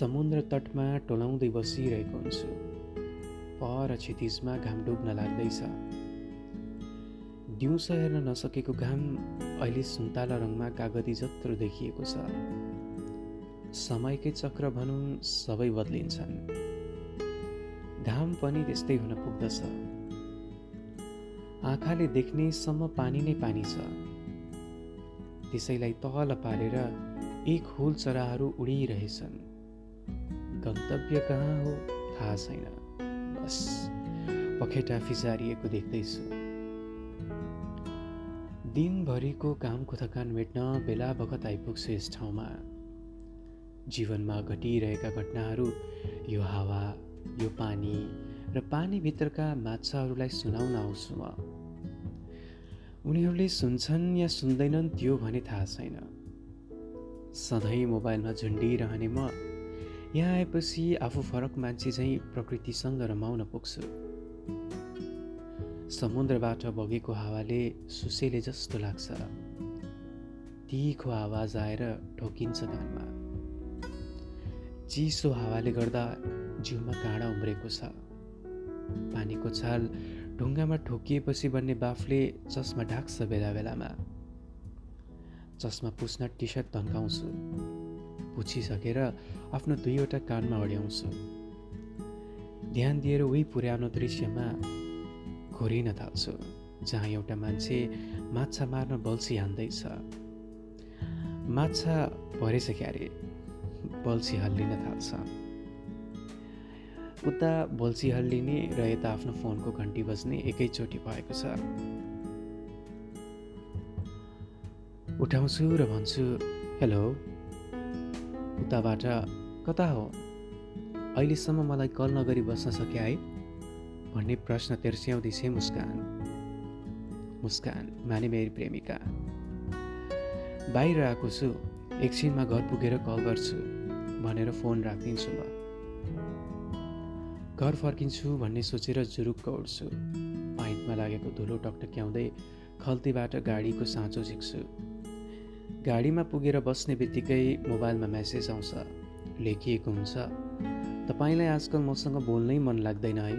समुद्र तटमा टोलाउँदै बसिरहेको हुन्छु। पर क्षितिजमा घाम डुब्न लाग्दैछ। दिउँसो हेर्न नसकेको घाम अहिले सुन्तला रङमा कागती जत्रो देखिएको छ। समयकै चक्र भनौँ सबै बदलिन्छन्। घाम पनि त्यस्तै हुन पुग्दछ। आँखाले देख्नेसम्म पानी नै पानी छ। त्यसैलाई तल पारेर एक हुल चराहरू उडिरहेछन्। गन्तव्य कहाँ हो? थाहा छैन। बस पखेटा फिजारिएको देख्दैछु। दिनभरिको कामको थकान मेट्न बेला बखत आइपुग्छु यस ठाउँमा। जीवनमा घटिरहेका घटनाहरू यो हावा यो पानी र पानीभित्रका माछाहरूलाई सुनाउन आउँछु म। उनीहरूले सुन्छन् या सुन्दैनन् त्यो भने थाहा छैन। सधैँ मोबाइलमा झुन्डिरहने म यहाँ आएपछि आफू फरक मान्छे झैँ प्रकृतिसँग रमाउन पुग्छु। समुद्रबाट बगेको हावाले सुसेले जस्तो लाग्छ। तिखो आवाज आएर ठोकिन्छ कानमा। चिसो हावाले गर्दा जिउमा काँडा उम्रेको छ। पानीको छाल ढुङ्गामा ठोकिएपछि बन्ने बाफले चस्मा ढाक्छ बेला बेलामा। चस्मा पुस्न टी सर्ट तन्काउँछु पुछिसकेर आफ्नो दुईवटा कानमा अड्याउँछु ध्यान दिएर उही पुर्याउनु दृश्यमा घोरिन थाल्छु जहाँ एउटा मान्छे माछा मार्न बल्छी हान्दैछ। माछा भरेछ क्यारे बल्छी हल्लिन थाल्छ। उता बल्छी हल्लिने र यता आफ्नो फोनको घन्टी बज्ने एकैचोटि भएको छ। उठाउँछु र भन्छु हेलो। उताबाट कता हो? अहिलेसम्म मलाई कल नगरी बस्न सके है? भन्ने प्रश्न तेर्स्याउँदैछे मुस्कान। मुस्कान माने मेरी प्रेमिका। बाहिर आएको छु एकछिनमा घर पुगेर कल गर्छु भनेर फोन राखिदिन्छु म घर फर्किन्छु भन्ने सोचेर जुरुक्क उठ्छु। पाइन्टमा लागेको धुलो टकटक्याउँदै खल्तीबाट गाडीको साँचो झिक्छु। गाडीमा पुगेर बस्ने बित्तिकै मोबाइलमा मेसेज आउँछ लेखिएको हुन्छ। तपाईँलाई आजकल मसँग बोल्नै मन लाग्दैन है।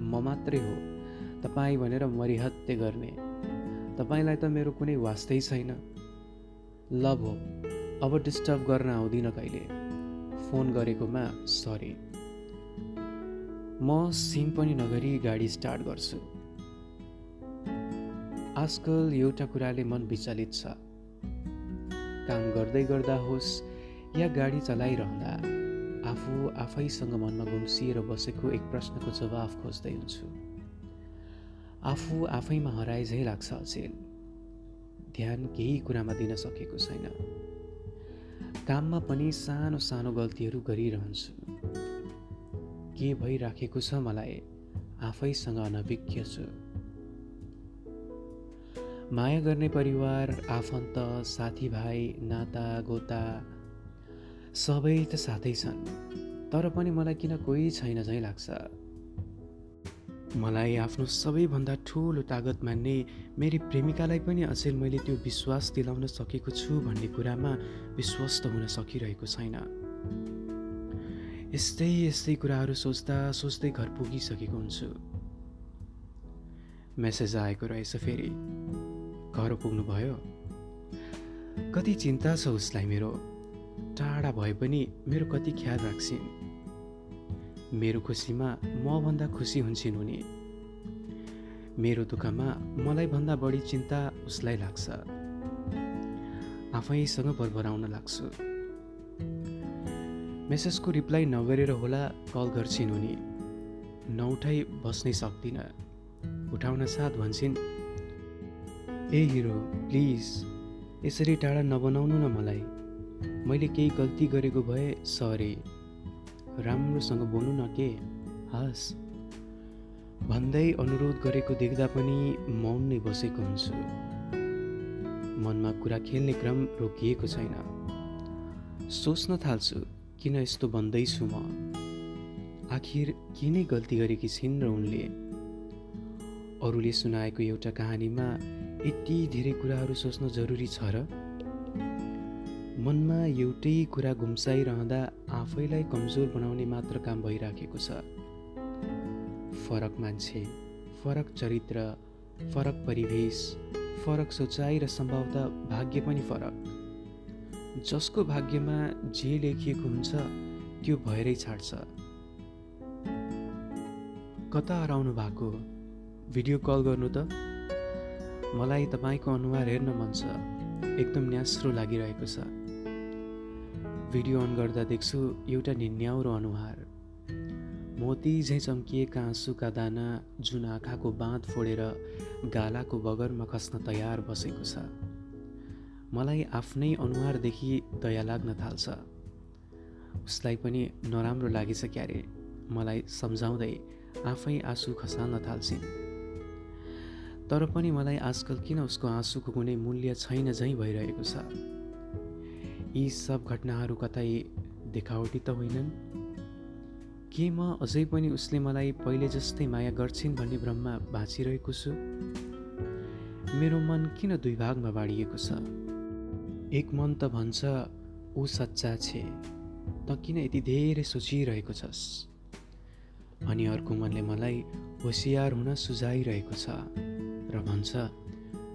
म मात्रै हो। तपाईँ भनेर मरिहत्ते गर्ने। तपाईँलाई त मेरो कुनै वास्तै छैन। लभ हो। अब डिस्टर्ब गर्न आउँदिनँ कहिले। फोन गरेकोमा सरी म सिम पनि नगरी गाडी स्टार्ट गर्छु। आजकल एउटा कुराले मन विचलित छ। काम गर्दै गर्दा होस् या गाडी चलाइरहँदा आफू आफैसँग मनमा गुम्सिएर बसेको एक प्रश्नको जवाफ खोज्दै हुन्छु। आफू आफैमा हराए झै लाग्छ अचेल। ध्यान केही कुरामा दिन सकेको छैन। काममा पनि सानो सानो गल्तीहरू गरिरहन्छु। के भइराखेको छ मलाई आफैसँग अनभिज्ञ छु। माया गर्ने परिवार आफन्त साथीभाइ नाता गोता सबै त साथै छन् तर पनि मलाई किन कोही छैन झैँ लाग्छ। मलाई आफ्नो सबैभन्दा ठुलो तागत मान्ने मेरी प्रेमिकालाई पनि अचेल मैले त्यो विश्वास दिलाउन सकेको छु भन्ने कुरामा विश्वस्त हुन सकिरहेको छैन। यस्तै यस्तै कुराहरू सोच्दा सोच्दै घर पुगिसकेको हुन्छु। मेसेज आएको रहेछ फेरि। घर पुग्नुभयो। कति चिन्ता छ उसलाई मेरो। टाढा भए पनि मेरो कति ख्याल राख्छिन्। मेरो खुसीमा मभन्दा खुसी हुन्छन् उनी। मेरो दुःखमा मलाई भन्दा बढी चिन्ता उसलाई लाग्छ। आफैसँग बरबराउन लाग्छु। मेसेजको रिप्लाई नगरेर होला कल गर्छिन् उनी। नउठाइ बस्नै सक्दिनँ। उठाउन साथ भन्छन् ए हिरो प्लिज यसरी टाढा नबनाउनु न मलाई। मैले केही गल्ती गरेको भए सरी। राम्रोसँग बोल्नु न के? हस्। भन्दै अनुरोध गरेको देख्दा पनि मौन नै बसेको हुन्छु। मनमा कुरा खेल्ने क्रम रोकिएको छैन। सोच्न थाल्छु किन यस्तो भन्दैछु म? आखिर किनै गल्ती गरेकी छिन् र उनले? अरूले सुनाएको एउटा कहानीमा यति धेरै कुराहरू सोच्न जरुरी छ र मनमा एउटै कुरा गुम्साइरहँदा आफैलाई कमजोर बनाउने मात्र काम भइराखेको छ। फरक मान्छे फरक चरित्र फरक परिवेश फरक सोचाइ र सम्भवतः भाग्य पनि फरक। जसको भाग्यमा जे लेखिएको हुन्छ त्यो भएरै छाड्छ। कता हराउनु भएको? भिडियो कल गर्नु त? मलाई तपाईँको अनुहार हेर्न मन छ। एकदम न्यास्रो लागिरहेको छ। भिडियो अन गर्दा देख्छु एउटा निन्याउरो अनुहार। मोती झैँ चम्किएका आँसुका दाना जुन आँखाको बाँध फोडेर गालाको बगरमा खस्न तयार बसेको छ। मलाई आफ्नै अनुहारदेखि दया लाग्न थाल्छ। उसलाई पनि नराम्रो लागेछ क्यारे मलाई सम्झाउँदै आफै आँसु खसाल्न थाल्छिन्। तर पनि मलाई आजकल किन उसको आँसुको कुनै मूल्य छैन झैँ भइरहेको छ? यी सब घटनाहरू कतै देखावटी त होइनन्। के म अझै पनि उसले मलाई पहिले जस्तै माया गर्छिन् भन्ने भ्रममा बाँचिरहेको छु? मेरो मन किन दुई भागमा बाँडिएको छ? एक मन त भन्छ ऊ सच्चा छे त किन यति धेरै सोचिरहेको छस्? अनि अर्को मनले मलाई होसियार हुन सुझाइरहेको छ। र भन्छ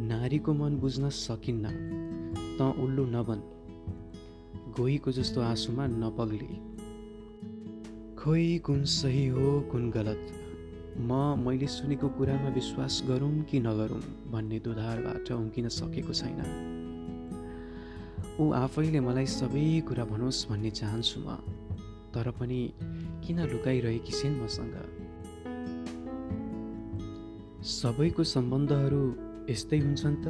नारीको मन बुझ्न सकिन्न। त उल्लु नबन गोहीको जस्तो आँसुमा नपग्ली। खोइ कुन सही हो कुन गलत? म मैले सुनेको कुरामा विश्वास गरौँ कि नगरौँ भन्ने दुधारबाट उम्किन सकेको छैन। ऊ आफैले मलाई सबै कुरा भनोस् भन्ने चाहन्छु म। तर पनि किन लुकाइरहेकी छिन् मसँग? सबैको सम्बन्धहरू यस्तै हुन्छन् त।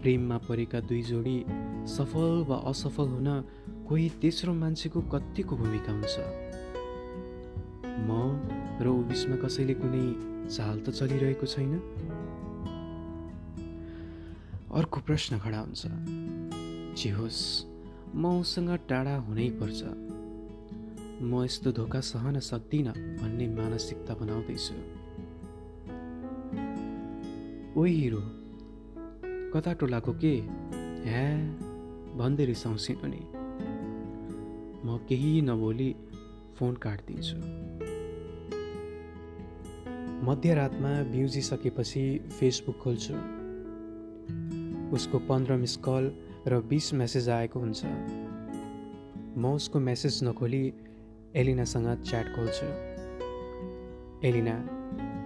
प्रेममा परेका दुई जोडी सफल वा असफल हुन कोही तेस्रो मान्छेको कतिको भूमिका हुन्छ। म र ऊ बिचमा कसैले कुनै चाल त चलिरहेको छैन। अर्को प्रश्न खडा हुन्छ। जे होस् म उसँग टाढा हुनै पर्छ। म यस्तो धोका सहन सक्दिनँ भन्ने मानसिकता बनाउँदैछु। ओ हिरो कता टोलाको के? ह्या भन्दै रिसाउँछिन् नि। म केही नबोली फोन काटिदिन्छु। मध्यरातमा बिउजिसकेपछि फेसबुक खोल्छु। उसको पन्ध्र मिस कल र बिस मेसेज आएको हुन्छ। म उसको मेसेज नखोली एलिनासँग च्याट खोल्छु। एलिना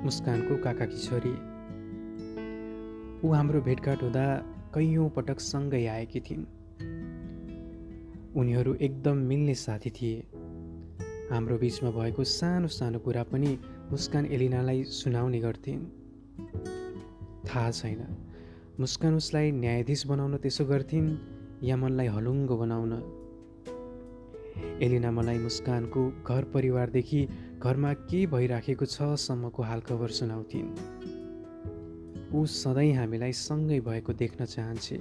मुस्कानको काकाकी छोरी। ऊ हाम्रो भेटघाट हुँदा कैयौँ पटक सँगै आएकी थिइन्। उनीहरू एकदम मिल्ने साथी थिए। हाम्रो बिचमा भएको सानो सानो कुरा पनि मुस्कान एलिनालाई सुनाउने गर्थिन्। थाहा छैन मुस्कान उसलाई न्यायाधीश बनाउन त्यसो गर्थिन् या मनलाई हलुङ्गो बनाउन। एलिना मलाई मुस्कानको घर परिवारदेखि घरमा के भइराखेको छ सम्मको हालखबर सुनाउँथिन्। ऊ सधैँ हामीलाई सँगै भएको देख्न चाहन्छे।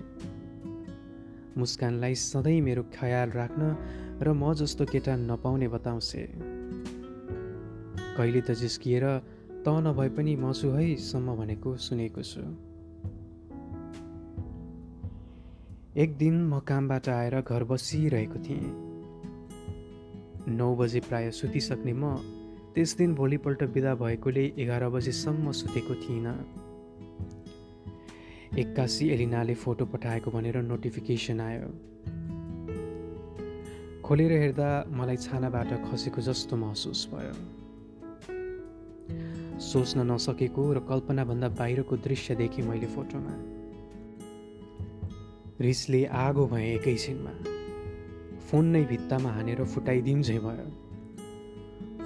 मुस्कानलाई सधैँ मेरो ख्याल राख्न र म जस्तो केटा नपाउने बताउँछे। कहिले त जिस्किएर त नभए पनि म छु है सम्म भनेको सुनेको छु। एक दिन म कामबाट आएर घर बसिरहेको थिएँ। नौ बजे प्राय सुतिसक्ने म त्यस दिन भोलिपल्ट बिदा भएकोले एघार बजेसम्म सुतेको थिइनँ। एक्कासी एलिनाले फोटो पठाएको भनेर नोटिफिकेसन आयो। खोलेर हेर्दा मलाई छानाबाट खसेको जस्तो महसुस भयो। सोच्न नसकेको र कल्पनाभन्दा बाहिरको दृश्य देखेँ मैले फोटोमा। रिसले आगो भए एकैछिनमा। फोन नै भित्तामा हानेर फुटाइदिउँ झै भयो।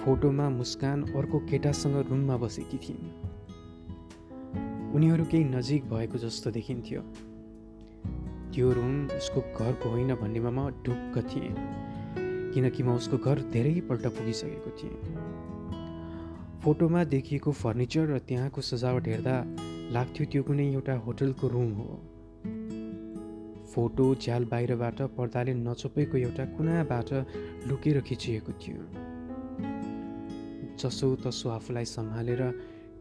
फोटोमा मुस्कान अर्को केटासँग रुममा बसेकी थिइन्। उनीहरू केही नजिक भएको जस्तो देखिन्थ्यो। त्यो रुम उसको घरको होइन भन्नेमा म ढुक्क थिएँ किनकि म उसको घर धेरैपल्ट पुगिसकेको थिएँ। फोटोमा देखिएको फर्निचर र त्यहाँको सजावट हेर्दा लाग्थ्यो त्यो कुनै एउटा होटलको रुम हो। फोटो झ्याल बाहिरबाट पर्दाले नचोपेको एउटा कुनाबाट लुकेर खिचिएको थियो। जसो तसो आफूलाई सम्हालेर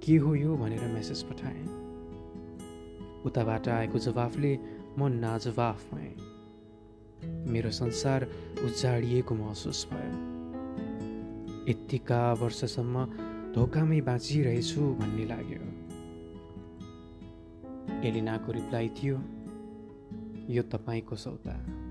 के हो यो भनेर मेसेज पठाएँ। उताबाट आएको जवाफले म नाजवाफ भएँ। मेरो संसार उजाडिएको महसुस भयो। यत्तिका वर्षसम्म धोकामै बाँचिरहेछु भन्ने लाग्यो। एलिनाको रिप्लाई थियो यो तपाईँको सौदा।